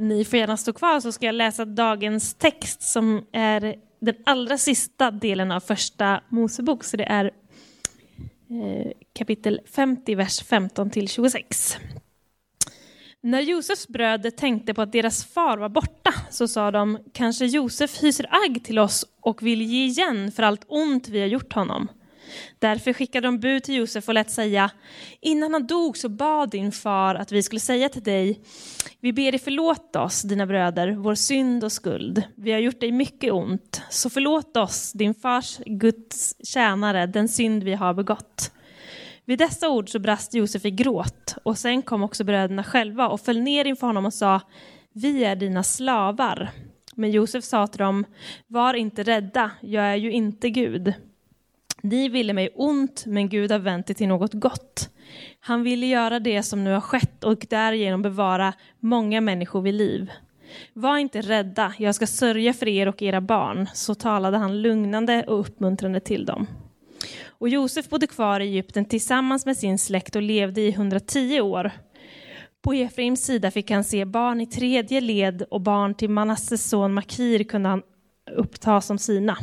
ni får gärna stå kvar så ska jag läsa dagens text som är den allra sista delen av första Mosebok. Så det är eh, kapitel 50, vers 15 till 26. När Josefs bröder tänkte på att deras far var borta så sa de, kanske Josef hyser agg till oss och vill ge igen för allt ont vi har gjort honom. Därför skickade de bud till Josef och lät säga, innan han dog så bad din far att vi skulle säga till dig, vi ber dig förlåta oss, dina bröder, vår synd och skuld. Vi har gjort dig mycket ont, så förlåt oss, din fars Guds tjänare, den synd vi har begått. Vid dessa ord så brast Josef i gråt och sen kom också bröderna själva och föll ner inför honom och sa, vi är dina slavar. Men Josef sa till dem, var inte rädda, jag är ju inte Gud. Ni ville mig ont, men Gud har vänt det till något gott. Han ville göra det som nu har skett och därigenom bevara många människor vid liv. Var inte rädda, jag ska sörja för er och era barn. Så talade han lugnande och uppmuntrande till dem. Och Josef bodde kvar i Egypten tillsammans med sin släkt och levde i 110 år. På Efraims sida fick han se barn i tredje led och barn till Manasses son Makir kunde han uppta som sina.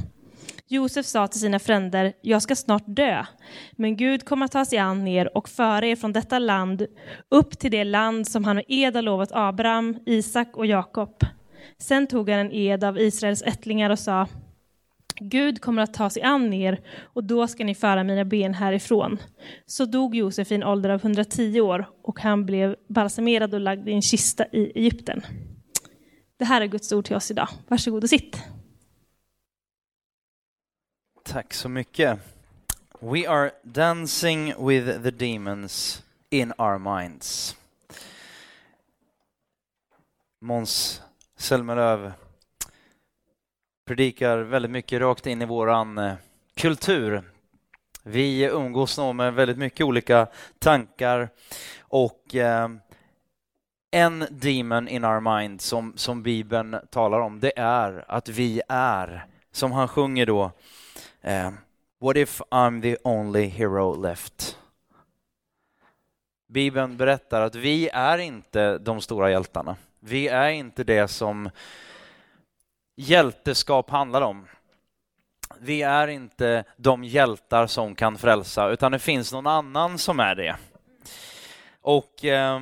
Josef sa till sina fränder, jag ska snart dö, men Gud kommer att ta sig an er och föra er från detta land upp till det land som han med ed har lovat Abraham, Isak och Jakob. Sen tog han en ed av Israels ättlingar och sa, Gud kommer att ta sig an er och då ska ni föra mina ben härifrån. Så dog Josef i en ålder av 110 år och han blev balsamerad och lagd i en kista i Egypten. Det här är Guds ord till oss idag. Varsågod och sitt. Tack så mycket. We are dancing with the demons in our minds. Måns Zelmerlöw predikar väldigt mycket rakt in i våran eh, kultur. Vi umgås nog med väldigt mycket olika tankar och eh, en demon in our mind som, som Bibeln talar om, det är att vi är, som han sjunger då, Uh, What if I'm the only hero left? Bibeln berättar att vi är inte de stora hjältarna. Vi är inte det som hjälteskap handlar om. Vi är inte de hjältar som kan frälsa, utan det finns någon annan som är det. Och eh,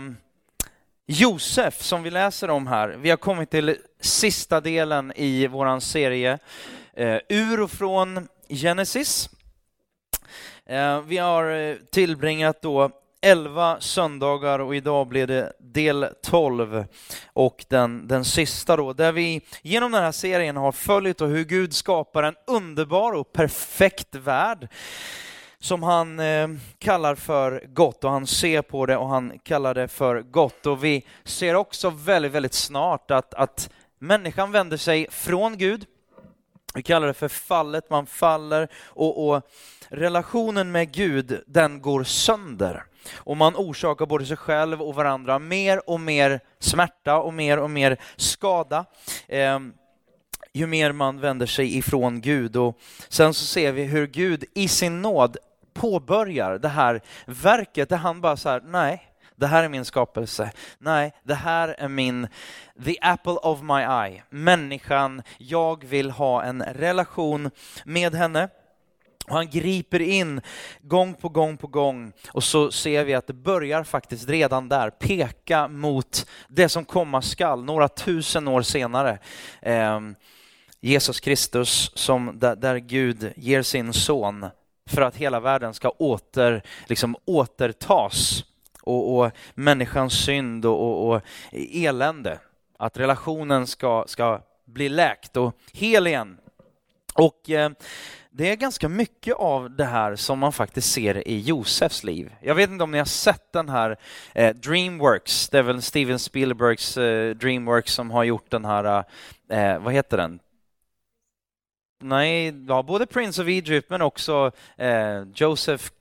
Josef, som vi läser om här, vi har kommit till sista delen i vår serie, eh, ur och från Genesis. Eh, vi har eh, tillbringat då 11 söndagar och idag blir det del 12 och den, den sista då, där vi genom den här serien har följt hur Gud skapar en underbar och perfekt värld som han eh, kallar för gott och han ser på det och han kallar det för gott. Och vi ser också väldigt, väldigt snart att, att människan vänder sig från Gud. Vi kallar det för fallet, man faller och, och relationen med Gud, den går sönder och man orsakar både sig själv och varandra mer och mer smärta och mer och mer skada. Eh, ju mer man vänder sig ifrån Gud. Och sen så ser vi hur Gud i sin nåd påbörjar det här verket där han bara så här, nej, det här är min skapelse. Nej, det här är min, the apple of my eye. Människan, jag vill ha en relation med henne. Och han griper in gång på gång på gång och så ser vi att det börjar faktiskt redan där peka mot det som komma skall några tusen år senare. Eh, Jesus Kristus som där, där, Gud ger sin son för att hela världen ska åter, liksom, återtas och, och människans synd och, och, och elände, att relationen ska, ska bli läkt och hel igen. Och eh, det är ganska mycket av det här som man faktiskt ser i Josefs liv. Jag vet inte om ni har sett den här eh, Dreamworks, det är väl Steven Spielbergs eh, Dreamworks som har gjort den här, eh, vad heter den? Nej, ja, både Prince of Egypt men också eh, Joseph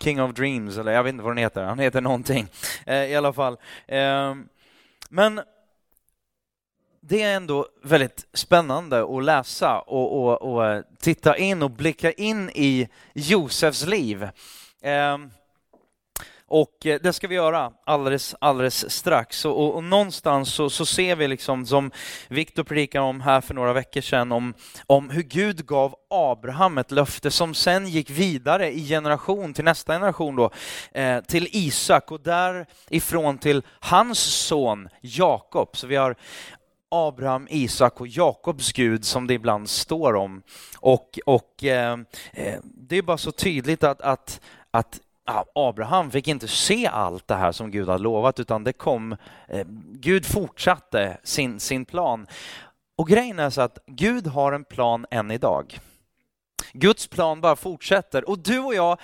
King of Dreams, eller jag vet inte vad den heter, han heter någonting eh, i alla fall. Eh, men det är ändå väldigt spännande att läsa och, och, och eh, titta in och blicka in i Josefs liv. Ehm, och eh, det ska vi göra alldeles, alldeles strax. Och, och, och någonstans så, så, ser vi, liksom, som Viktor predikade om här för några veckor sedan, om, om hur Gud gav Abraham ett löfte som sen gick vidare i generation till nästa generation då, eh, till Isak och därifrån till hans son Jakob. Så vi har Abraham, Isak och Jakobs Gud som det ibland står om. Och, och eh, eh det är bara så tydligt att, att, att Abraham fick inte se allt det här som Gud hade lovat utan det kom, eh, Gud fortsatte sin, sin plan. Och grejen är så att Gud har en plan än idag. Guds plan bara fortsätter. Och du och jag,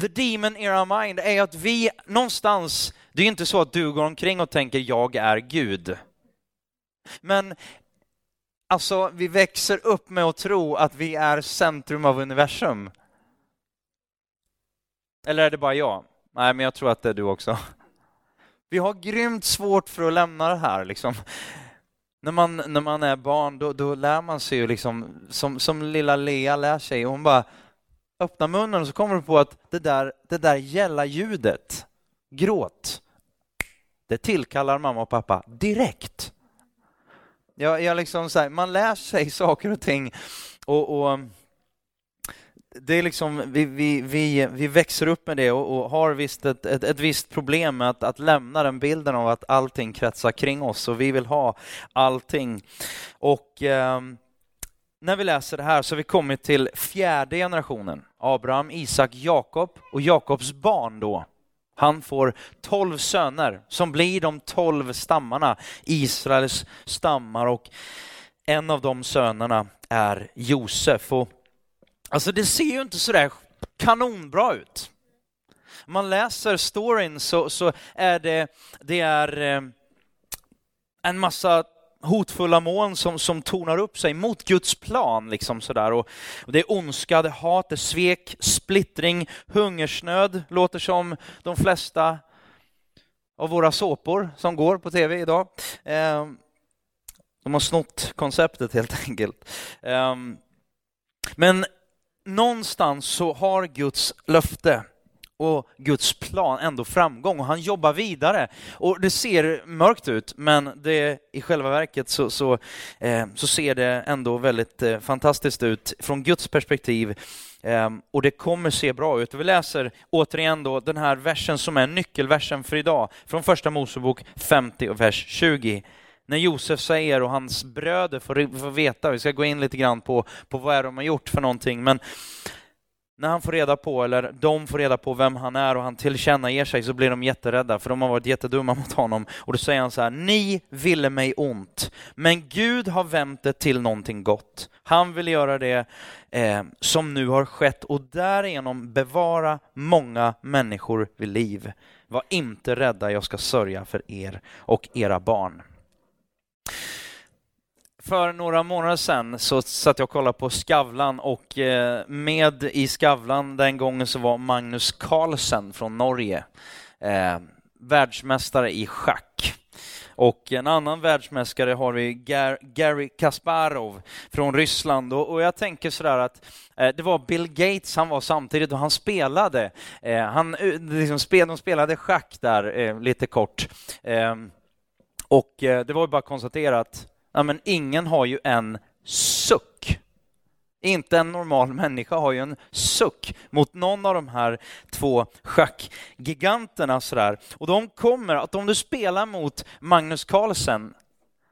the demon in our mind, är att vi någonstans, det är inte så att du går omkring och tänker jag är Gud. Men alltså, vi växer upp med att tro att vi är centrum av universum. Eller är det bara jag? Nej, men jag tror att det är du också. Vi har grymt svårt för att lämna det här. Liksom. När, man, när man är barn, då, då lär man sig ju liksom, som, som lilla Lea lär sig. Hon bara öppnar munnen och så kommer du på att det där, det där gälla ljudet, gråt, det tillkallar mamma och pappa direkt. Jag, jag liksom så här, man lär sig saker och ting och, och det är liksom, vi, vi, vi, vi växer upp med det och, och har visst ett, ett, ett, visst problem med att, att lämna den bilden av att allting kretsar kring oss och vi vill ha allting. Och eh, när vi läser det här så har vi kommit till fjärde generationen. Abraham, Isak, Jakob och Jakobs barn då. Han får tolv söner som blir de tolv stammarna, Israels stammar och en av de sönerna är Josef. Och Alltså det ser ju inte sådär kanonbra ut. Om man läser storyn så, så är det, det är eh, en massa hotfulla moln som, som tornar upp sig mot Guds plan. Liksom sådär. Och, och det är ondska, det är hat, det är svek, splittring, hungersnöd, låter som de flesta av våra såpor som går på tv idag. Ehm, de har snott konceptet helt enkelt. Ehm, men någonstans så har Guds löfte och Guds plan ändå framgång och han jobbar vidare. Och det ser mörkt ut, men det, i själva verket så, så, eh, så ser det ändå väldigt eh, fantastiskt ut från Guds perspektiv. Eh, och det kommer se bra ut. Vi läser återigen då den här versen som är nyckelversen för idag, från första Mosebok 50 och vers 20 när Josef säger och hans bröder får, får veta, vi ska gå in lite grann på, på vad är de har gjort för någonting, men när han får reda på, eller de får reda på vem han är och han tillkännager sig så blir de jätterädda för de har varit jättedumma mot honom. Och då säger han så här, ni ville mig ont, men Gud har vänt det till någonting gott. Han vill göra det eh, som nu har skett och därigenom bevara många människor vid liv. Var inte rädda, jag ska sörja för er och era barn. För några månader sedan så satt jag och kollade på Skavlan och eh, med i Skavlan den gången så var Magnus Carlsen från Norge eh, världsmästare i schack. Och en annan världsmästare har vi Gary Kasparov från Ryssland. Och, jag tänker sådär att eh, det var Bill Gates han var samtidigt och han spelade. Eh, han, eh, liksom spel, de spelade schack där lite kort. Ehm, och eh, det var ju bara att konstatera att ja, men ingen har ju en suck. Inte en normal människa har ju en suck mot någon av de här två schackgiganterna. Sådär. Och de kommer, att om du spelar mot Magnus Carlsen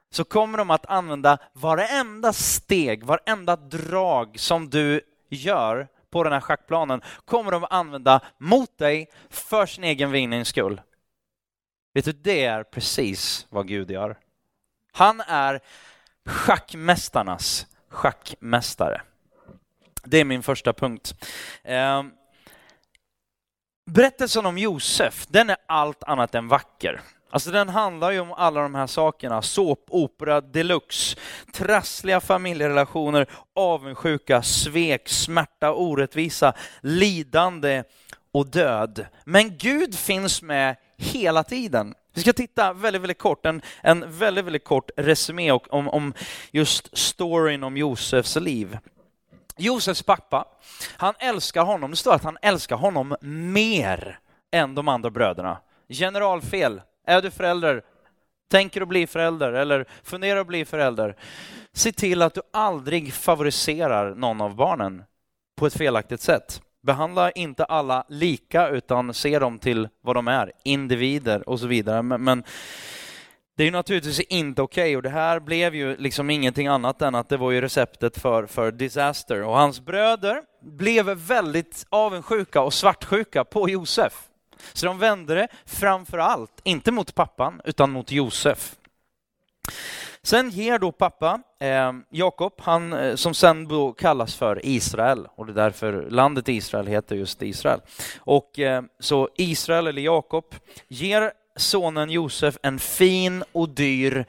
så kommer de att använda varenda steg, varenda drag som du gör på den här schackplanen kommer de att använda mot dig för sin egen vinnings skull. Vet du, det är precis vad Gud gör. Han är schackmästarnas schackmästare. Det är min första punkt. Ehm, berättelsen om Josef, den är allt annat än vacker. Alltså den handlar ju om alla de här sakerna, såpopera deluxe, trassliga familjerelationer, avundsjuka, svek, smärta, orättvisa, lidande och död. Men Gud finns med hela tiden. Vi ska titta väldigt, väldigt kort, en, en väldigt, väldigt kort resumé om, om just storyn om Josefs liv. Josefs pappa, han älskar honom, det står att han älskar honom mer än de andra bröderna. Generalfel. Är du förälder? Tänker att bli förälder eller funderar att bli förälder? Se till att du aldrig favoriserar någon av barnen på ett felaktigt sätt. Behandla inte alla lika utan se dem till vad de är, individer och så vidare. Men, men det är ju naturligtvis inte okej okay, och det här blev ju liksom ingenting annat än att det var ju receptet för, för disaster. Och hans bröder blev väldigt avundsjuka och svartsjuka på Josef. Så de vände det framför allt, inte mot pappan, utan mot Josef. Sen ger då pappa eh, Jakob, han eh, som sen då kallas för Israel och det är därför landet Israel heter just Israel. Och eh, så Israel eller Jakob ger sonen Josef en fin och dyr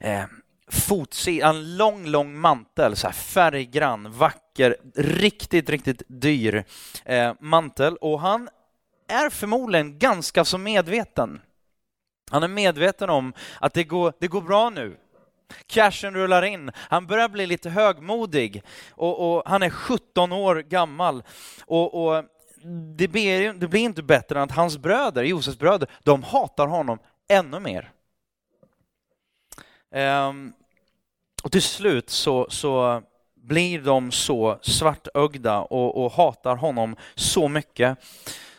eh, fotsida, en lång, lång mantel, så här färggrann, vacker, riktigt, riktigt dyr eh, mantel och han är förmodligen ganska så medveten. Han är medveten om att det går, det går bra nu. Cashen rullar in. Han börjar bli lite högmodig och, och han är 17 år gammal. Och, och det, blir, det blir inte bättre än att hans bröder, Josefs bröder, de hatar honom ännu mer. Um, och till slut så, så blir de så svartögda och, och hatar honom så mycket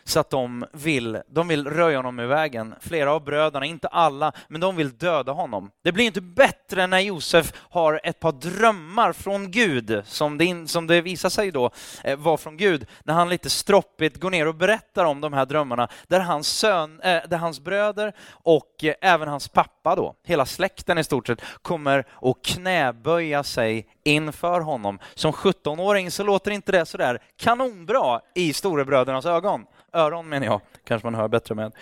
så att de vill, de vill röja honom ur vägen. Flera av bröderna, inte alla, men de vill döda honom. Det blir inte bättre när Josef har ett par drömmar från Gud, som det, som det visar sig då eh, var från Gud, när han lite stroppigt går ner och berättar om de här drömmarna, där hans, sön, eh, där hans bröder och eh, även hans pappa då, hela släkten i stort sett, kommer att knäböja sig inför honom. Som 17-åring så låter inte det sådär kanonbra i storebrödernas ögon öron menar jag, kanske man hör bättre med.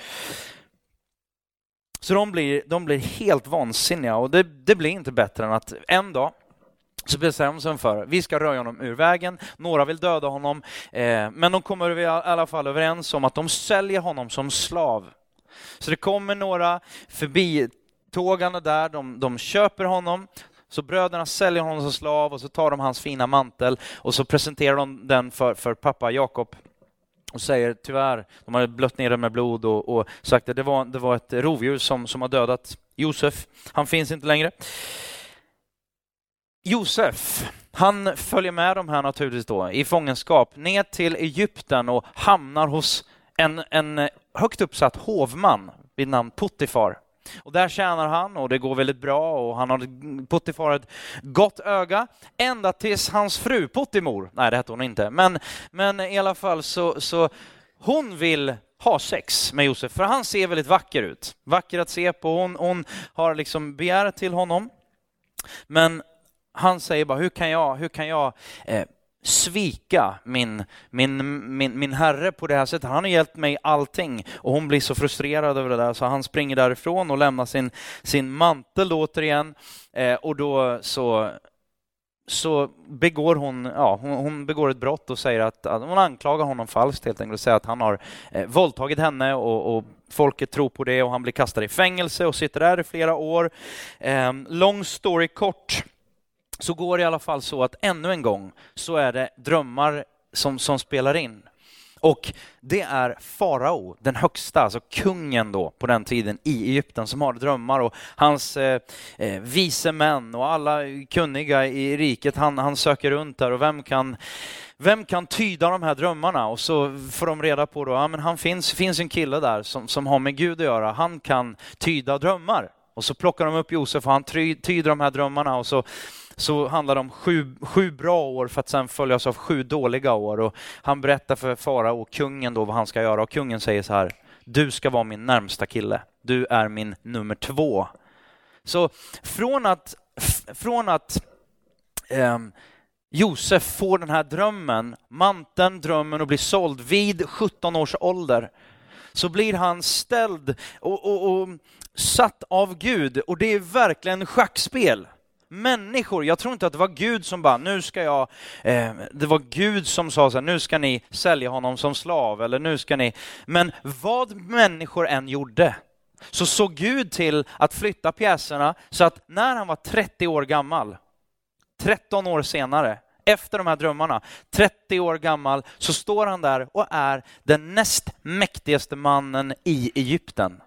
Så de blir, de blir helt vansinniga och det, det blir inte bättre än att en dag så bestäms de för vi ska röja honom ur vägen. Några vill döda honom, eh, men de kommer i alla fall överens om att de säljer honom som slav. Så det kommer några förbitågande där, de, de köper honom, så bröderna säljer honom som slav och så tar de hans fina mantel och så presenterar de den för, för pappa Jakob och säger tyvärr, de har blött ner den med blod och, och sagt att det var, det var ett rovdjur som, som har dödat Josef. Han finns inte längre. Josef, han följer med de här naturligtvis då i fångenskap ner till Egypten och hamnar hos en, en högt uppsatt hovman vid namn Puttifar. Och där tjänar han och det går väldigt bra och han har Puttifar ett gott öga ända tills hans fru Puttimor, nej det hette hon inte, men, men i alla fall så, så hon vill ha sex med Josef, för han ser väldigt vacker ut. Vacker att se på, hon, hon har liksom begär till honom. Men han säger bara, hur kan jag, hur kan jag eh, svika min, min, min, min herre på det här sättet. Han har hjälpt mig allting och hon blir så frustrerad över det där så han springer därifrån och lämnar sin, sin mantel återigen eh, och då så så begår hon, ja, hon, hon, begår ett brott och säger att, att hon anklagar honom falskt helt enkelt och säger att han har eh, våldtagit henne och, och, folket tror på det och han blir kastad i fängelse och sitter där i flera år. Eh, long story kort så går det i alla fall så att ännu en gång så är det drömmar som, som spelar in. Och det är farao, den högsta, alltså kungen då på den tiden i Egypten som har drömmar och hans eh, eh, vise män och alla kunniga i riket, han, han söker runt där och vem kan, vem kan tyda de här drömmarna? Och så får de reda på då, ja men han finns, finns en kille där som, som har med Gud att göra, han kan tyda drömmar. Och så plockar de upp Josef och han tyder de här drömmarna och så så handlar det om sju, sju bra år för att sen följas av sju dåliga år. Och han berättar för farao, kungen, då vad han ska göra och kungen säger så här, du ska vara min närmsta kille. Du är min nummer två. Så från att, från att eh, Josef får den här drömmen, manteln, drömmen och blir såld vid 17 års ålder, så blir han ställd och, och, och satt av Gud och det är verkligen schackspel människor. Jag tror inte att det var Gud som bara, nu ska jag, eh, det var Gud som sa så här, nu ska ni sälja honom som slav eller nu ska ni, men vad människor än gjorde så såg Gud till att flytta pjäserna så att när han var 30 år gammal, 13 år senare, efter de här drömmarna, 30 år gammal, så står han där och är den näst mäktigaste mannen i Egypten.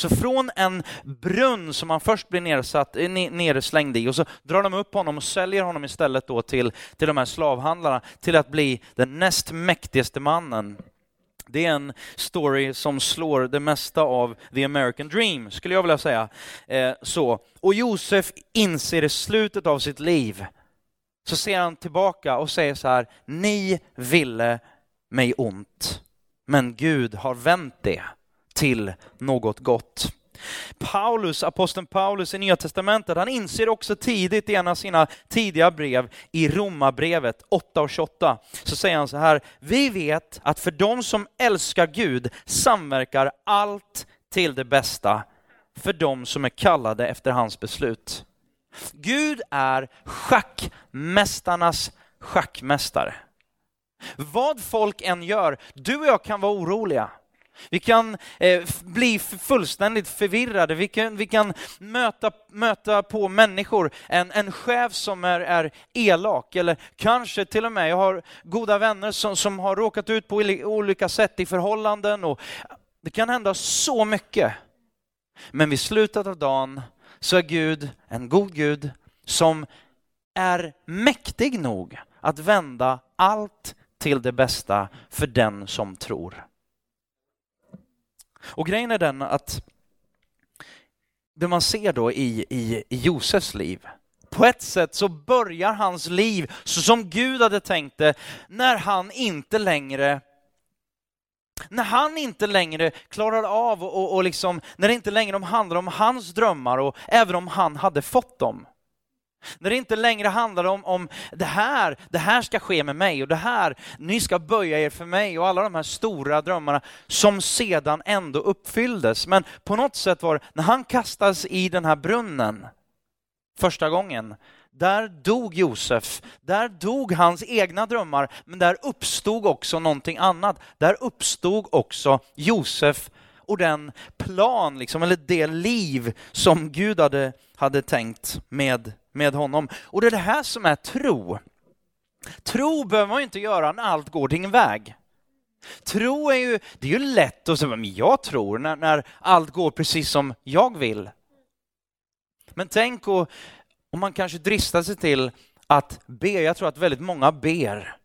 Så från en brunn som han först blir nersatt, eh, nerslängd i och så drar de upp honom och säljer honom istället då till, till de här slavhandlarna till att bli den näst mäktigaste mannen. Det är en story som slår det mesta av the American dream, skulle jag vilja säga. Eh, så. Och Josef inser i slutet av sitt liv, så ser han tillbaka och säger så här, ni ville mig ont, men Gud har vänt det till något gott. Paulus, aposteln Paulus i Nya Testamentet, han inser också tidigt i en av sina tidiga brev, i Romarbrevet 8 och 28, så säger han så här, vi vet att för de som älskar Gud samverkar allt till det bästa för de som är kallade efter hans beslut. Gud är schackmästarnas schackmästare. Vad folk än gör, du och jag kan vara oroliga. Vi kan eh, bli fullständigt förvirrade, vi kan, vi kan möta, möta på människor, en, en chef som är, är elak, eller kanske till och med, jag har goda vänner som, som har råkat ut på olika sätt i förhållanden och det kan hända så mycket. Men vid slutet av dagen så är Gud en god Gud som är mäktig nog att vända allt till det bästa för den som tror. Och grejen är den att det man ser då i, i, i Josefs liv, på ett sätt så börjar hans liv så som Gud hade tänkt det när han inte längre när han inte längre klarar av och, och liksom, när det inte längre handlar om hans drömmar och även om han hade fått dem. När det inte längre handlar om, om det här, det här ska ske med mig och det här, ni ska böja er för mig och alla de här stora drömmarna som sedan ändå uppfylldes. Men på något sätt var det, när han kastas i den här brunnen första gången, där dog Josef, där dog hans egna drömmar, men där uppstod också någonting annat. Där uppstod också Josef och den plan, liksom, eller det liv som Gud hade, hade tänkt med med honom. Och det är det här som är tro. Tro behöver man ju inte göra när allt går din väg. Tro är ju, det är ju lätt att säga, men jag tror när, när allt går precis som jag vill. Men tänk om man kanske dristar sig till att be. Jag tror att väldigt många ber.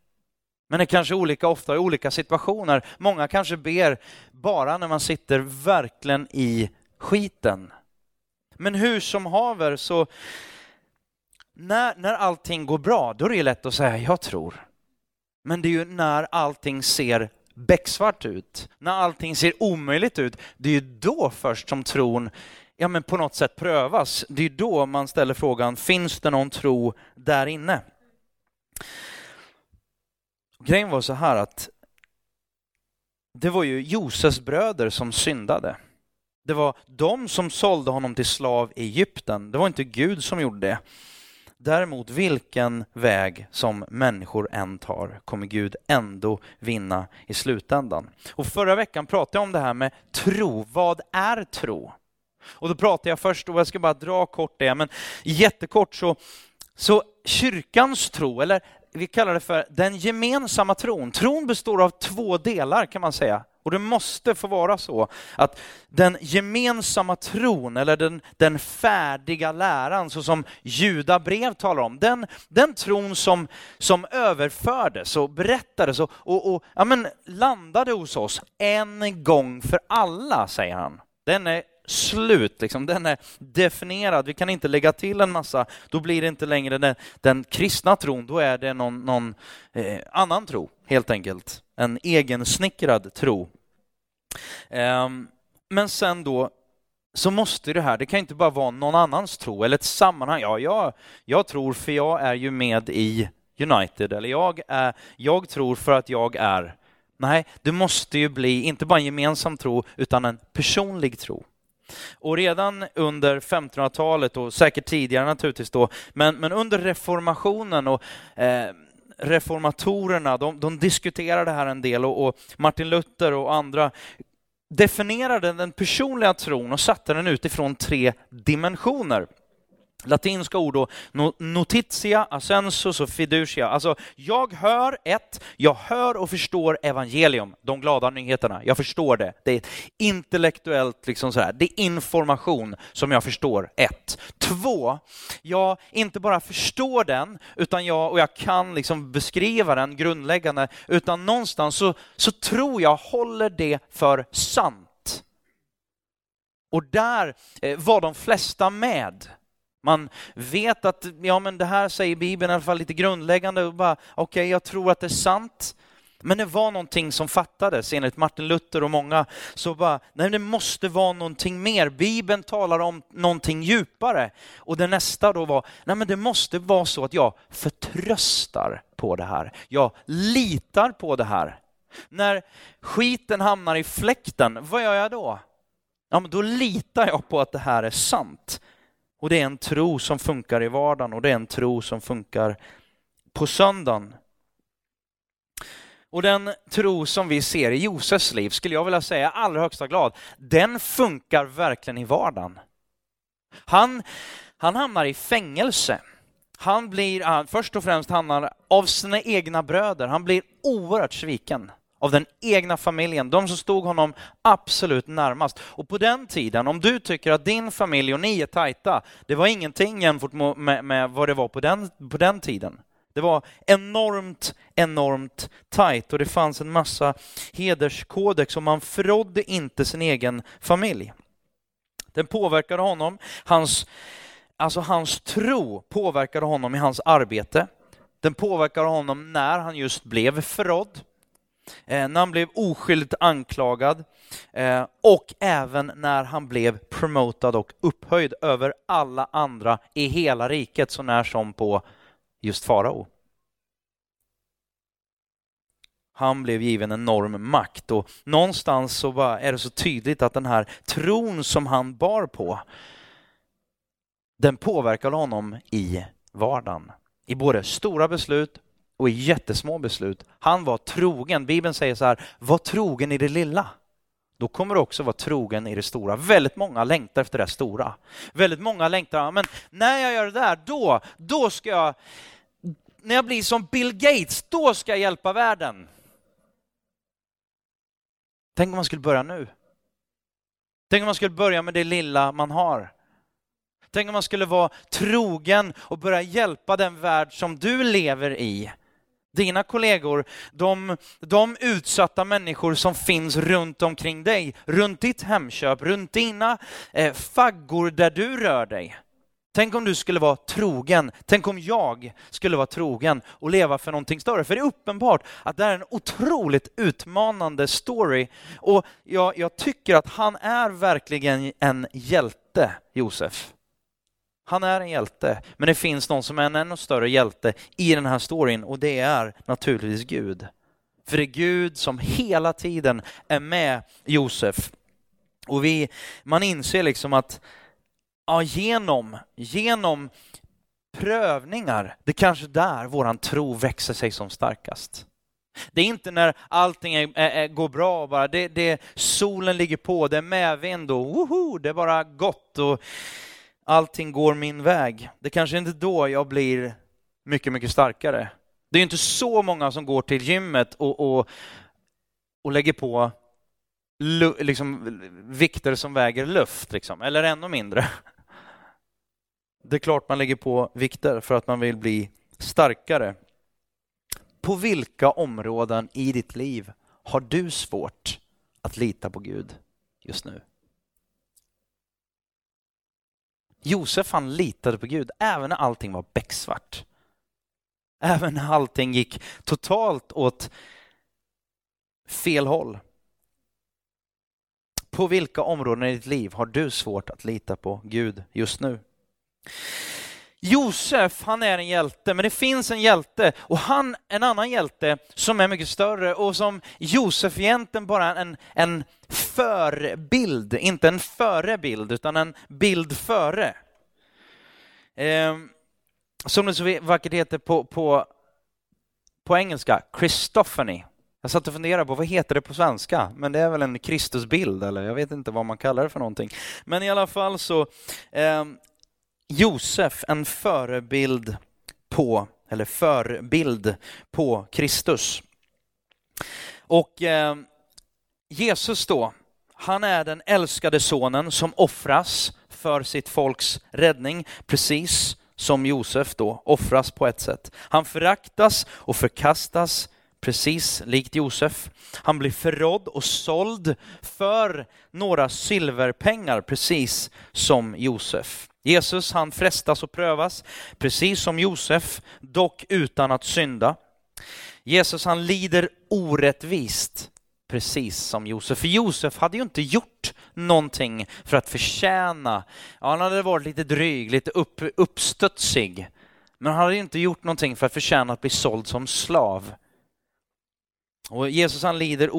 Men det är kanske olika ofta i olika situationer. Många kanske ber bara när man sitter verkligen i skiten. Men hur som haver så när, när allting går bra, då är det lätt att säga jag tror. Men det är ju när allting ser becksvart ut, när allting ser omöjligt ut, det är ju då först som tron ja, men på något sätt prövas. Det är ju då man ställer frågan, finns det någon tro där inne? Grejen var så här att det var ju Josefs bröder som syndade. Det var de som sålde honom till slav i Egypten. Det var inte Gud som gjorde det. Däremot vilken väg som människor än tar kommer Gud ändå vinna i slutändan. Och förra veckan pratade jag om det här med tro. Vad är tro? Och då pratade jag först, och jag ska bara dra kort det, men jättekort så, så kyrkans tro, eller vi kallar det för den gemensamma tron. Tron består av två delar kan man säga. Och det måste få vara så att den gemensamma tron, eller den, den färdiga läran, så som judabrev talar om, den, den tron som, som överfördes och berättades och, och, och ja, men landade hos oss en gång för alla, säger han. Den är slut, liksom. den är definierad. Vi kan inte lägga till en massa, då blir det inte längre den, den kristna tron, då är det någon, någon eh, annan tro, helt enkelt. En egensnickrad tro. Ehm, men sen då så måste det här, det kan inte bara vara någon annans tro eller ett sammanhang. Ja, jag, jag tror för jag är ju med i United, eller jag, är, jag tror för att jag är. Nej, det måste ju bli inte bara en gemensam tro, utan en personlig tro. Och redan under 1500-talet och säkert tidigare naturligtvis då, men, men under reformationen och eh, reformatorerna, de, de diskuterade det här en del och, och Martin Luther och andra definierade den personliga tron och satte den utifrån tre dimensioner. Latinska ord då, notitia, ascensus och fiducia. Alltså, jag hör ett, jag hör och förstår evangelium, de glada nyheterna. Jag förstår det. Det är intellektuellt, liksom så här. det är information som jag förstår. Ett. Två, jag inte bara förstår den, utan jag, och jag kan liksom beskriva den grundläggande, utan någonstans så, så tror jag håller det för sant. Och där eh, var de flesta med. Man vet att ja, men det här säger Bibeln i alla fall lite grundläggande. och bara Okej, okay, jag tror att det är sant. Men det var någonting som fattades enligt Martin Luther och många. Så bara, nej det måste vara någonting mer. Bibeln talar om någonting djupare. Och det nästa då var, nej men det måste vara så att jag förtröstar på det här. Jag litar på det här. När skiten hamnar i fläkten, vad gör jag då? Ja, men då litar jag på att det här är sant. Och det är en tro som funkar i vardagen och det är en tro som funkar på söndagen. Och den tro som vi ser i Josefs liv, skulle jag vilja säga allra högsta glad, den funkar verkligen i vardagen. Han, han hamnar i fängelse. Han blir, först och främst hamnar av sina egna bröder, han blir oerhört sviken av den egna familjen, de som stod honom absolut närmast. Och på den tiden, om du tycker att din familj och ni är tajta, det var ingenting jämfört med, med vad det var på den, på den tiden. Det var enormt, enormt tajt och det fanns en massa hederskodex och man förrådde inte sin egen familj. Den påverkade honom, hans, alltså hans tro påverkade honom i hans arbete. Den påverkade honom när han just blev förrådd Eh, när han blev oskyldigt anklagad eh, och även när han blev promotad och upphöjd över alla andra i hela riket, så när som på just farao. Han blev given enorm makt och någonstans så är det så tydligt att den här tron som han bar på, den påverkade honom i vardagen. I både stora beslut och i jättesmå beslut. Han var trogen. Bibeln säger så här, var trogen i det lilla. Då kommer du också vara trogen i det stora. Väldigt många längtar efter det stora. Väldigt många längtar, men när jag gör det där, då, då ska jag, när jag blir som Bill Gates, då ska jag hjälpa världen. Tänk om man skulle börja nu. Tänk om man skulle börja med det lilla man har. Tänk om man skulle vara trogen och börja hjälpa den värld som du lever i dina kollegor, de, de utsatta människor som finns runt omkring dig, runt ditt hemköp, runt dina eh, faggor där du rör dig. Tänk om du skulle vara trogen, tänk om jag skulle vara trogen och leva för någonting större. För det är uppenbart att det är en otroligt utmanande story och jag, jag tycker att han är verkligen en hjälte, Josef. Han är en hjälte, men det finns någon som är en ännu större hjälte i den här storyn och det är naturligtvis Gud. För det är Gud som hela tiden är med Josef. Och vi, man inser liksom att ja, genom, genom prövningar, det är kanske där våran tro växer sig som starkast. Det är inte när allting är, är, går bra bara, det, det, solen ligger på, det är medvind och woho, det är bara gott. Och allting går min väg. Det kanske inte då jag blir mycket, mycket starkare. Det är inte så många som går till gymmet och, och, och lägger på liksom, vikter som väger luft, liksom, eller ännu mindre. Det är klart man lägger på vikter för att man vill bli starkare. På vilka områden i ditt liv har du svårt att lita på Gud just nu? Josef han litade på Gud även när allting var becksvart. Även när allting gick totalt åt fel håll. På vilka områden i ditt liv har du svårt att lita på Gud just nu? Josef, han är en hjälte, men det finns en hjälte och han, en annan hjälte som är mycket större och som Josef egentligen bara en, en förbild, inte en förebild utan en bild före. Eh, som det så vackert heter på, på, på engelska, Christophany. Jag satt och funderade på vad heter det på svenska, men det är väl en Kristusbild eller jag vet inte vad man kallar det för någonting. Men i alla fall så, eh, Josef en förebild på, eller förbild på Kristus. Och eh, Jesus då, han är den älskade sonen som offras för sitt folks räddning, precis som Josef då offras på ett sätt. Han föraktas och förkastas precis likt Josef. Han blir förrådd och såld för några silverpengar, precis som Josef. Jesus han frestas och prövas, precis som Josef, dock utan att synda. Jesus han lider orättvist, precis som Josef. För Josef hade ju inte gjort någonting för att förtjäna, ja, han hade varit lite dryg, lite upp, uppstudsig, men han hade inte gjort någonting för att förtjäna att bli såld som slav. Och Jesus han lider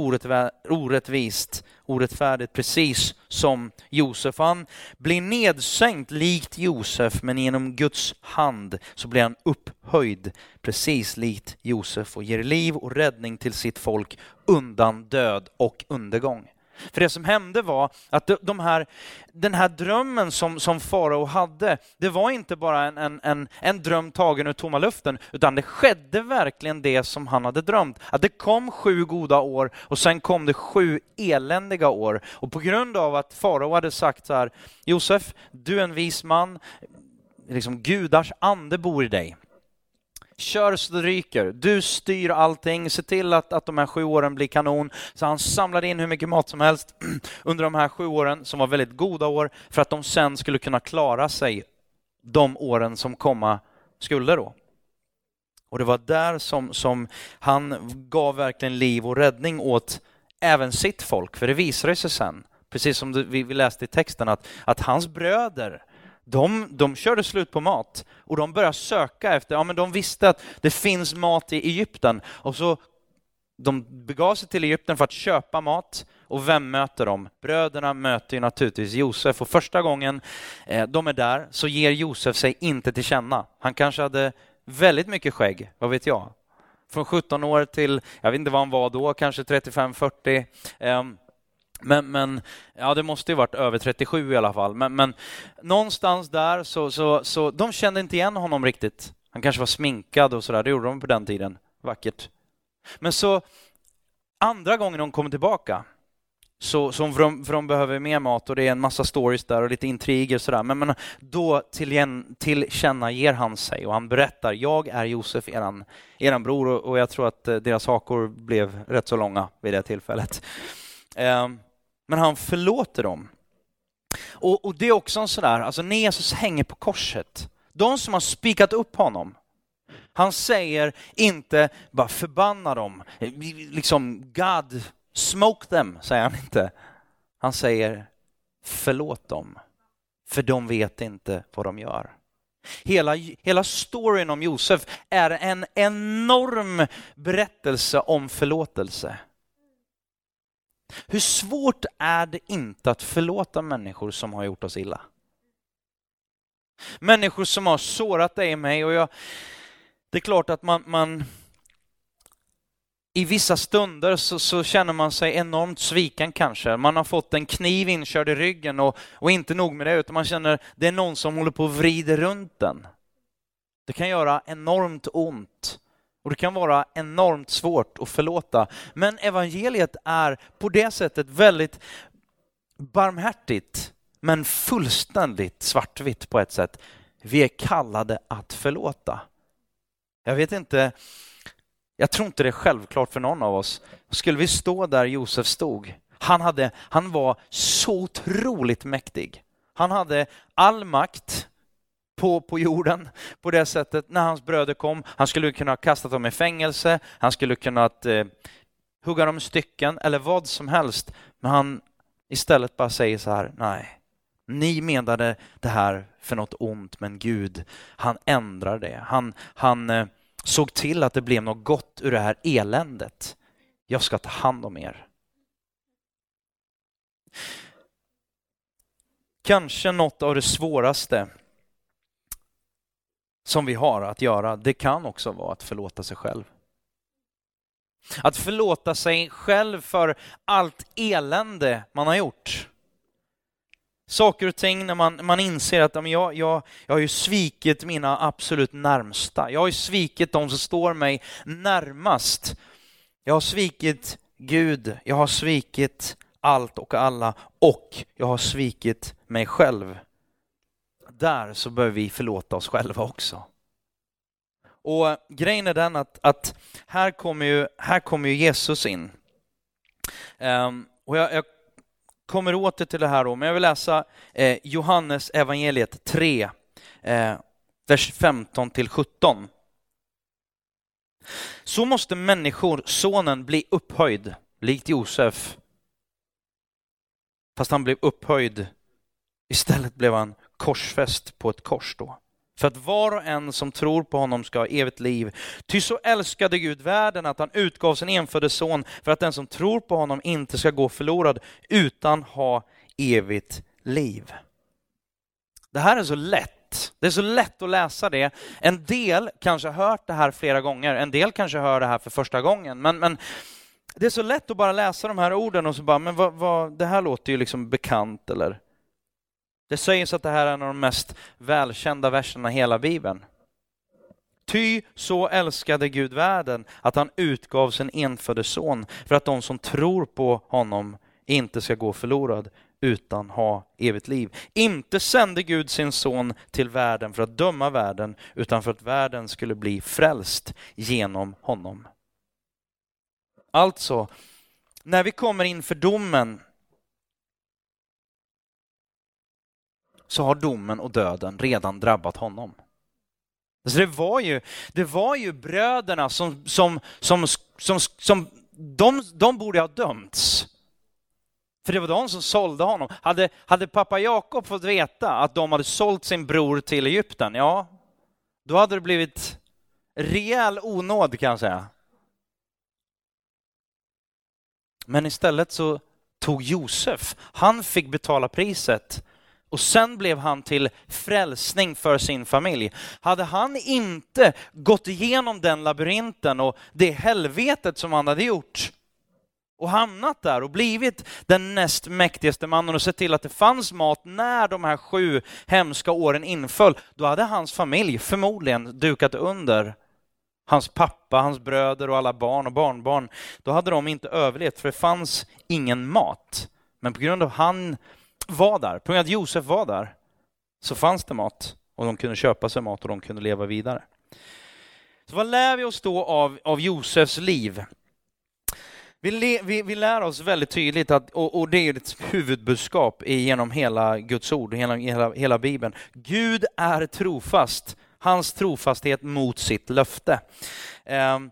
orättvist, orättfärdigt, precis som Josef. Han blir nedsänkt likt Josef, men genom Guds hand så blir han upphöjd, precis likt Josef och ger liv och räddning till sitt folk undan död och undergång. För det som hände var att de här, den här drömmen som, som farao hade, det var inte bara en, en, en, en dröm tagen ur tomma luften, utan det skedde verkligen det som han hade drömt. Att det kom sju goda år och sen kom det sju eländiga år. Och på grund av att farao hade sagt så här, Josef, du är en vis man, liksom gudars ande bor i dig. Kör så det ryker. Du styr allting. Se till att, att de här sju åren blir kanon. Så han samlade in hur mycket mat som helst under de här sju åren, som var väldigt goda år, för att de sen skulle kunna klara sig de åren som komma skulle då. Och det var där som, som han gav verkligen liv och räddning åt även sitt folk, för det visade sig sen, precis som vi läste i texten, att, att hans bröder de, de körde slut på mat och de började söka efter, ja men de visste att det finns mat i Egypten och så de begav sig till Egypten för att köpa mat och vem möter de? Bröderna möter ju naturligtvis Josef och första gången eh, de är där så ger Josef sig inte till känna. Han kanske hade väldigt mycket skägg, vad vet jag? Från 17 år till, jag vet inte vad han var då, kanske 35-40. Men, men ja, det måste ju varit över 37 i alla fall. Men, men någonstans där så, så, så de kände inte igen honom riktigt. Han kanske var sminkad och sådär, det gjorde de på den tiden. Vackert. Men så andra gången de kommer tillbaka, så, så för, de, för de behöver mer mat och det är en massa stories där och lite intriger och sådär. Men, men då tillkännager han sig och han berättar, jag är Josef, eran, eran bror och, och jag tror att eh, deras hakor blev rätt så långa vid det tillfället. Ehm, men han förlåter dem. Och, och det är också en sådär, alltså när Jesus hänger på korset, de som har spikat upp honom, han säger inte bara förbanna dem, liksom God, smoke them, säger han inte. Han säger förlåt dem, för de vet inte vad de gör. Hela, hela storyn om Josef är en enorm berättelse om förlåtelse. Hur svårt är det inte att förlåta människor som har gjort oss illa? Människor som har sårat dig och mig och jag, det är klart att man, man i vissa stunder så, så, känner man sig enormt sviken kanske. Man har fått en kniv inkörd i ryggen och, och inte nog med det, utan man känner att det är någon som håller på och vrider runt den. Det kan göra enormt ont. Och det kan vara enormt svårt att förlåta. Men evangeliet är på det sättet väldigt barmhärtigt, men fullständigt svartvitt på ett sätt. Vi är kallade att förlåta. Jag vet inte, jag tror inte det är självklart för någon av oss. Skulle vi stå där Josef stod, han, hade, han var så otroligt mäktig. Han hade all makt, på, på jorden på det sättet när hans bröder kom. Han skulle kunna ha kastat dem i fängelse, han skulle kunna eh, hugga dem i stycken eller vad som helst. Men han istället bara säger så här, nej, ni menade det här för något ont, men Gud, han ändrar det. Han, han eh, såg till att det blev något gott ur det här eländet. Jag ska ta hand om er. Kanske något av det svåraste som vi har att göra, det kan också vara att förlåta sig själv. Att förlåta sig själv för allt elände man har gjort. Saker och ting när man, man inser att jag, jag, jag har ju svikit mina absolut närmsta. Jag har ju svikit de som står mig närmast. Jag har svikit Gud, jag har svikit allt och alla och jag har svikit mig själv. Där så behöver vi förlåta oss själva också. Och grejen är den att, att här, kommer ju, här kommer ju Jesus in. Um, och jag, jag, kommer åter till det här då, men jag vill läsa eh, Johannes evangeliet 3, eh, vers 15 till 17. Så måste människor, sonen, bli upphöjd, likt Josef. Fast han blev upphöjd. Istället blev han korsfäst på ett kors då. För att var och en som tror på honom ska ha evigt liv. Ty så älskade Gud världen att han utgav sin enfödde son för att den som tror på honom inte ska gå förlorad utan ha evigt liv. Det här är så lätt. Det är så lätt att läsa det. En del kanske har hört det här flera gånger, en del kanske hör det här för första gången. Men, men det är så lätt att bara läsa de här orden och så bara, men vad, vad, det här låter ju liksom bekant eller det sägs att det här är en av de mest välkända verserna i hela Bibeln. Ty så älskade Gud världen att han utgav sin enfödde son för att de som tror på honom inte ska gå förlorad utan ha evigt liv. Inte sände Gud sin son till världen för att döma världen utan för att världen skulle bli frälst genom honom. Alltså, när vi kommer inför domen så har domen och döden redan drabbat honom. Så det, var ju, det var ju bröderna som, som, som, som, som de, de borde ha dömts. För det var de som sålde honom. Hade, hade pappa Jakob fått veta att de hade sålt sin bror till Egypten, ja, då hade det blivit rejäl onåd kan jag säga. Men istället så tog Josef, han fick betala priset och sen blev han till frälsning för sin familj. Hade han inte gått igenom den labyrinten och det helvetet som han hade gjort och hamnat där och blivit den näst mäktigaste mannen och sett till att det fanns mat när de här sju hemska åren inföll, då hade hans familj förmodligen dukat under. Hans pappa, hans bröder och alla barn och barnbarn, då hade de inte överlevt för det fanns ingen mat. Men på grund av han var där, på grund av att Josef var där, så fanns det mat och de kunde köpa sig mat och de kunde leva vidare. Så vad lär vi oss då av, av Josefs liv? Vi, le, vi, vi, lär oss väldigt tydligt, att, och, och det är ett huvudbudskap genom hela Guds ord, hela, hela, hela Bibeln. Gud är trofast, hans trofasthet mot sitt löfte. Um,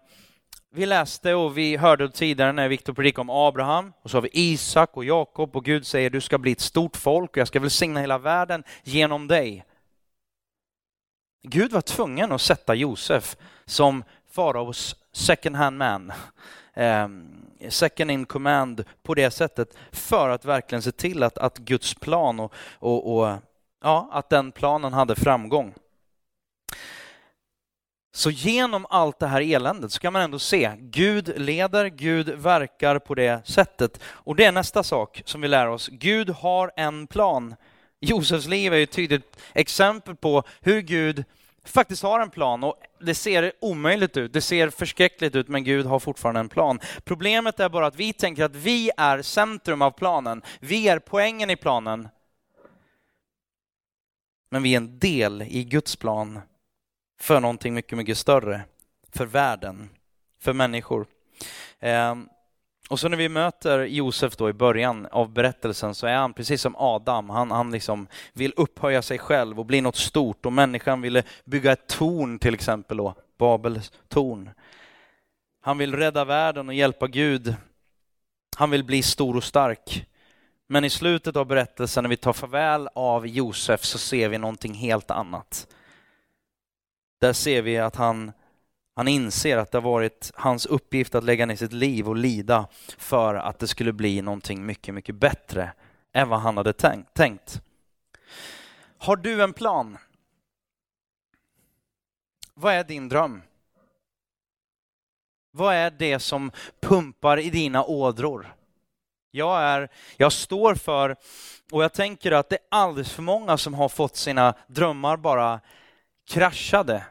vi läste och vi hörde tidigare när Viktor predikade om Abraham och så har vi Isak och Jakob och Gud säger du ska bli ett stort folk och jag ska välsigna hela världen genom dig. Gud var tvungen att sätta Josef som faraos second hand man, ehm, second in command på det sättet för att verkligen se till att, att Guds plan och, och, och ja, att den planen hade framgång. Så genom allt det här eländet så kan man ändå se Gud leder, Gud verkar på det sättet. Och det är nästa sak som vi lär oss. Gud har en plan. Josefs liv är ju ett tydligt exempel på hur Gud faktiskt har en plan och det ser omöjligt ut, det ser förskräckligt ut, men Gud har fortfarande en plan. Problemet är bara att vi tänker att vi är centrum av planen, vi är poängen i planen. Men vi är en del i Guds plan för någonting mycket, mycket större. För världen, för människor. Ehm, och så när vi möter Josef då i början av berättelsen så är han precis som Adam. Han, han liksom vill upphöja sig själv och bli något stort och människan ville bygga ett torn till exempel då, Babels torn. Han vill rädda världen och hjälpa Gud. Han vill bli stor och stark. Men i slutet av berättelsen när vi tar farväl av Josef så ser vi någonting helt annat. Där ser vi att han, han inser att det har varit hans uppgift att lägga ner sitt liv och lida för att det skulle bli någonting mycket, mycket bättre än vad han hade tänkt. Har du en plan? Vad är din dröm? Vad är det som pumpar i dina ådror? Jag, är, jag står för, och jag tänker att det är alldeles för många som har fått sina drömmar bara kraschade.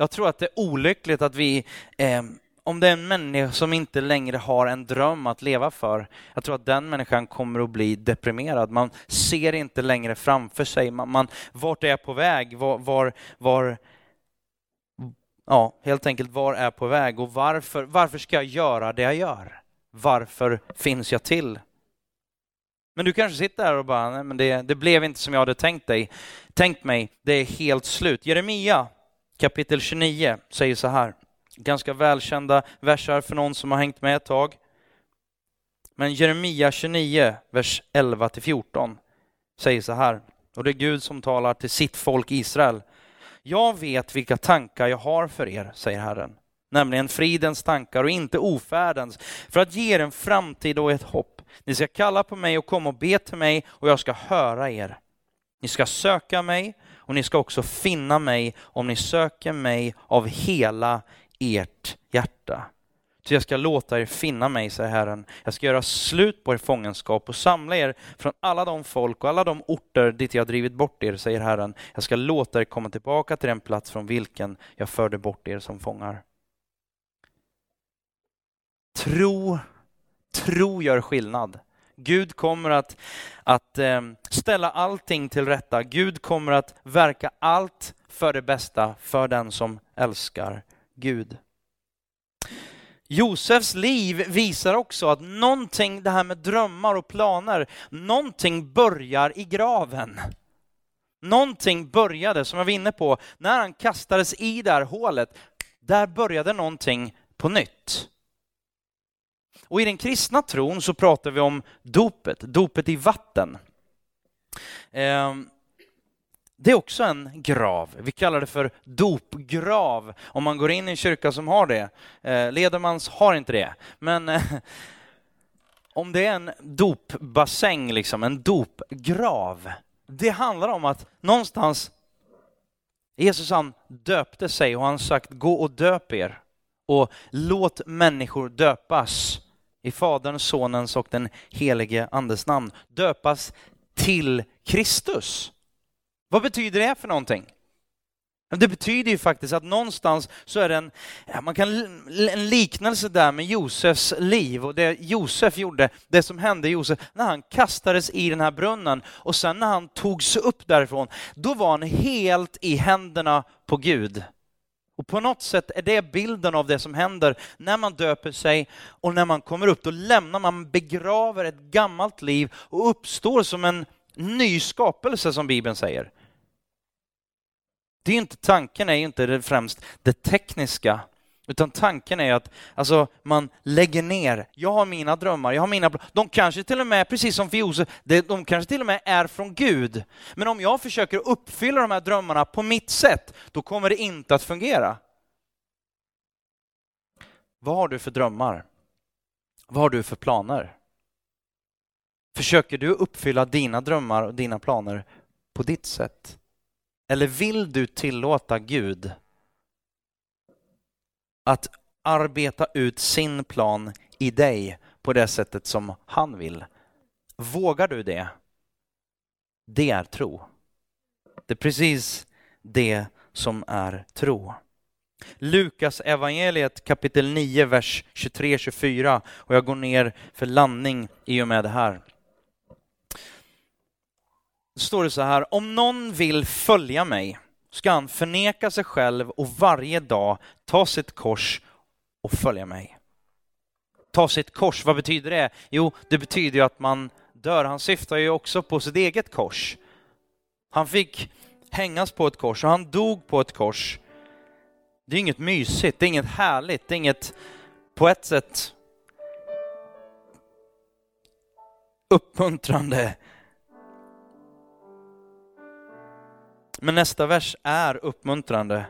Jag tror att det är olyckligt att vi, eh, om det är en människa som inte längre har en dröm att leva för, jag tror att den människan kommer att bli deprimerad. Man ser inte längre framför sig, man, man, vart är jag på väg? Var, var, var, ja, helt enkelt var är jag på väg och varför, varför ska jag göra det jag gör? Varför finns jag till? Men du kanske sitter här och bara, nej men det, det blev inte som jag hade tänkt, dig, tänkt mig, det är helt slut. Jeremia kapitel 29 säger så här, ganska välkända versar för någon som har hängt med ett tag. Men Jeremia 29, vers 11 till 14 säger så här, och det är Gud som talar till sitt folk Israel. Jag vet vilka tankar jag har för er, säger Herren, nämligen fridens tankar och inte ofärdens, för att ge er en framtid och ett hopp. Ni ska kalla på mig och komma och be till mig och jag ska höra er. Ni ska söka mig och ni ska också finna mig om ni söker mig av hela ert hjärta. Så jag ska låta er finna mig, säger Herren. Jag ska göra slut på er fångenskap och samla er från alla de folk och alla de orter dit jag drivit bort er, säger Herren. Jag ska låta er komma tillbaka till den plats från vilken jag förde bort er som fångar. Tro, tro gör skillnad. Gud kommer att, att eh, ställa allting till rätta. Gud kommer att verka allt för det bästa för den som älskar Gud. Josefs liv visar också att någonting, det här med drömmar och planer, någonting börjar i graven. Någonting började, som jag var inne på, när han kastades i det här hålet, där började någonting på nytt. Och i den kristna tron så pratar vi om dopet, dopet i vatten. Ehm, det är också en grav. Vi kallar det för dopgrav om man går in i en kyrka som har det. Eh, Ledermans har inte det. Men eh, om det är en dopbassäng, liksom, en dopgrav, det handlar om att någonstans Jesus han döpte sig och han sagt gå och döp er och låt människor döpas i Faderns, Sonens och den helige Andes namn. Döpas till Kristus. Vad betyder det för någonting? Det betyder ju faktiskt att någonstans så är det en, man kan, en liknelse där med Josefs liv och det Josef gjorde, det som hände Josef när han kastades i den här brunnen och sen när han togs upp därifrån, då var han helt i händerna på Gud. Och på något sätt är det bilden av det som händer när man döper sig och när man kommer upp, då lämnar man, begraver ett gammalt liv och uppstår som en ny skapelse som Bibeln säger. Det är inte, tanken är inte det främst det tekniska, utan tanken är att alltså, man lägger ner. Jag har mina drömmar, jag har mina... De kanske till och med, precis som för Josef, de kanske till och med är från Gud. Men om jag försöker uppfylla de här drömmarna på mitt sätt, då kommer det inte att fungera. Vad har du för drömmar? Vad har du för planer? Försöker du uppfylla dina drömmar och dina planer på ditt sätt? Eller vill du tillåta Gud att arbeta ut sin plan i dig på det sättet som han vill? Vågar du det? Det är tro. Det är precis det som är tro. Lukas evangeliet kapitel 9, vers 23-24 och jag går ner för landning i och med det här. Då står det så här, om någon vill följa mig ska han förneka sig själv och varje dag ta sitt kors och följa mig. Ta sitt kors, vad betyder det? Jo, det betyder ju att man dör. Han syftar ju också på sitt eget kors. Han fick hängas på ett kors och han dog på ett kors. Det är inget mysigt, det är inget härligt, det är inget på ett sätt uppmuntrande Men nästa vers är uppmuntrande.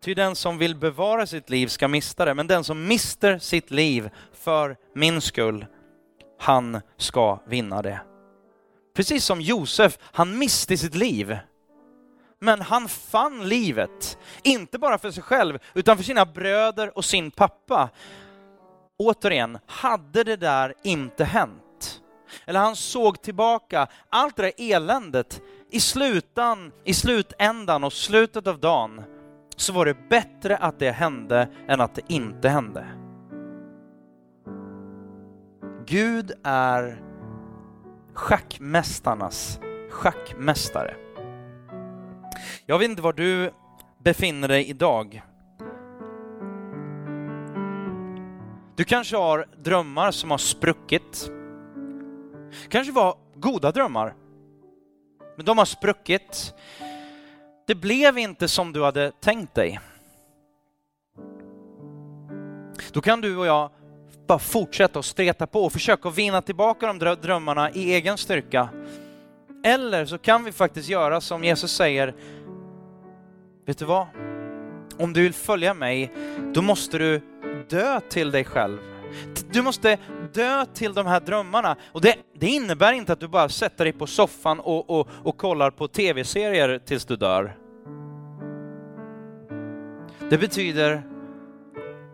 Ty den som vill bevara sitt liv ska mista det, men den som mister sitt liv för min skull, han ska vinna det. Precis som Josef, han miste sitt liv. Men han fann livet, inte bara för sig själv, utan för sina bröder och sin pappa. återigen, hade det där inte hänt, eller han såg tillbaka allt det där eländet i slutan, i slutändan och slutet av dagen, så var det bättre att det hände än att det inte hände. Gud är schackmästarnas schackmästare. Jag vet inte var du befinner dig idag. Du kanske har drömmar som har spruckit. kanske var goda drömmar, men de har spruckit. Det blev inte som du hade tänkt dig. Då kan du och jag bara fortsätta att streta på och försöka vinna tillbaka de drömmarna i egen styrka. Eller så kan vi faktiskt göra som Jesus säger, vet du vad? Om du vill följa mig, då måste du dö till dig själv. Du måste dö till de här drömmarna. Och det, det innebär inte att du bara sätter dig på soffan och, och, och kollar på tv-serier tills du dör. Det betyder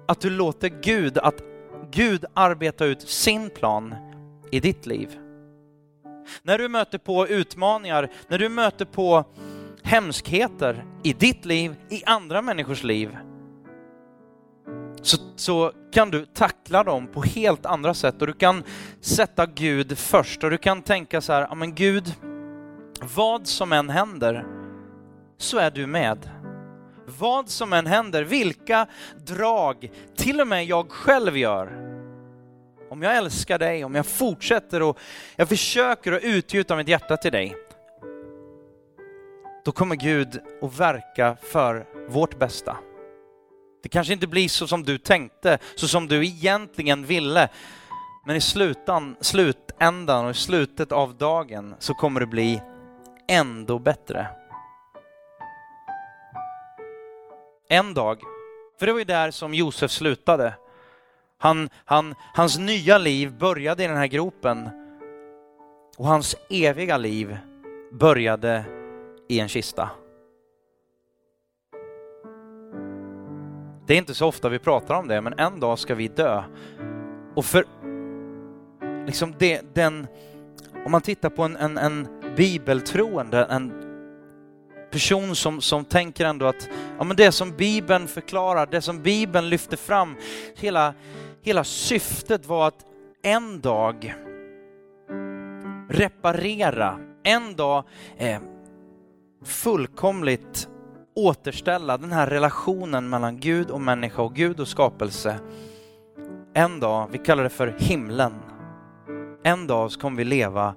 att du låter Gud, att Gud arbeta ut sin plan i ditt liv. När du möter på utmaningar, när du möter på hemskheter i ditt liv, i andra människors liv, så, så kan du tackla dem på helt andra sätt och du kan sätta Gud först och du kan tänka så här, ja men Gud, vad som än händer så är du med. Vad som än händer, vilka drag till och med jag själv gör, om jag älskar dig, om jag fortsätter och jag försöker att utgjuta mitt hjärta till dig, då kommer Gud att verka för vårt bästa. Det kanske inte blir så som du tänkte, så som du egentligen ville, men i slutan, slutändan och i slutet av dagen så kommer det bli ändå bättre. En dag, för det var ju där som Josef slutade. Han, han, hans nya liv började i den här gropen och hans eviga liv började i en kista. Det är inte så ofta vi pratar om det, men en dag ska vi dö. Och för liksom det, den, om man tittar på en, en, en bibeltroende, en person som, som tänker ändå att ja, men det som Bibeln förklarar, det som Bibeln lyfter fram, hela, hela syftet var att en dag reparera, en dag eh, fullkomligt återställa den här relationen mellan Gud och människa och Gud och skapelse. En dag, vi kallar det för himlen. En dag så kommer vi leva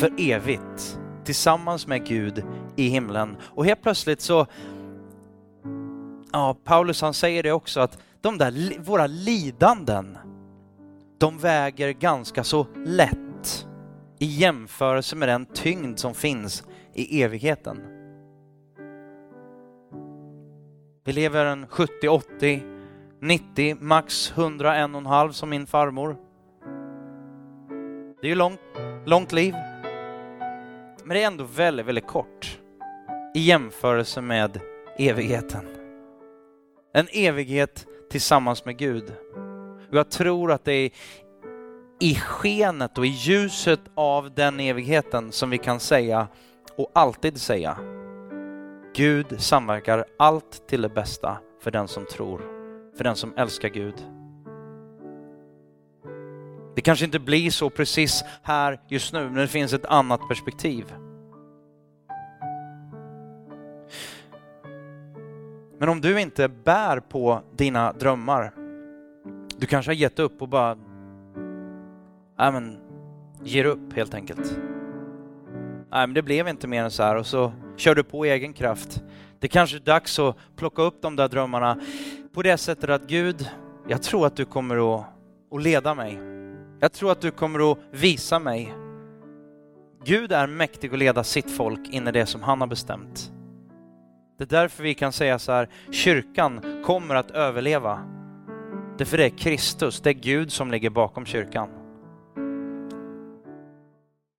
för evigt tillsammans med Gud i himlen. Och helt plötsligt så, ja, Paulus han säger det också att de där, våra lidanden, de väger ganska så lätt i jämförelse med den tyngd som finns i evigheten. Vi lever en 70, 80, 90, max 100, en och en halv som min farmor. Det är ju långt, långt liv. Men det är ändå väldigt, väldigt kort i jämförelse med evigheten. En evighet tillsammans med Gud. Och jag tror att det är i skenet och i ljuset av den evigheten som vi kan säga och alltid säga Gud samverkar allt till det bästa för den som tror, för den som älskar Gud. Det kanske inte blir så precis här just nu, men det finns ett annat perspektiv. Men om du inte bär på dina drömmar, du kanske har gett upp och bara, Äh, men, ger upp helt enkelt. Nej men det blev inte mer än så här och så kör du på egen kraft. Det kanske är dags att plocka upp de där drömmarna på det sättet att Gud, jag tror att du kommer att, att leda mig. Jag tror att du kommer att visa mig. Gud är mäktig att leda sitt folk in i det som han har bestämt. Det är därför vi kan säga så här, kyrkan kommer att överleva. Det är för det är Kristus, det är Gud som ligger bakom kyrkan.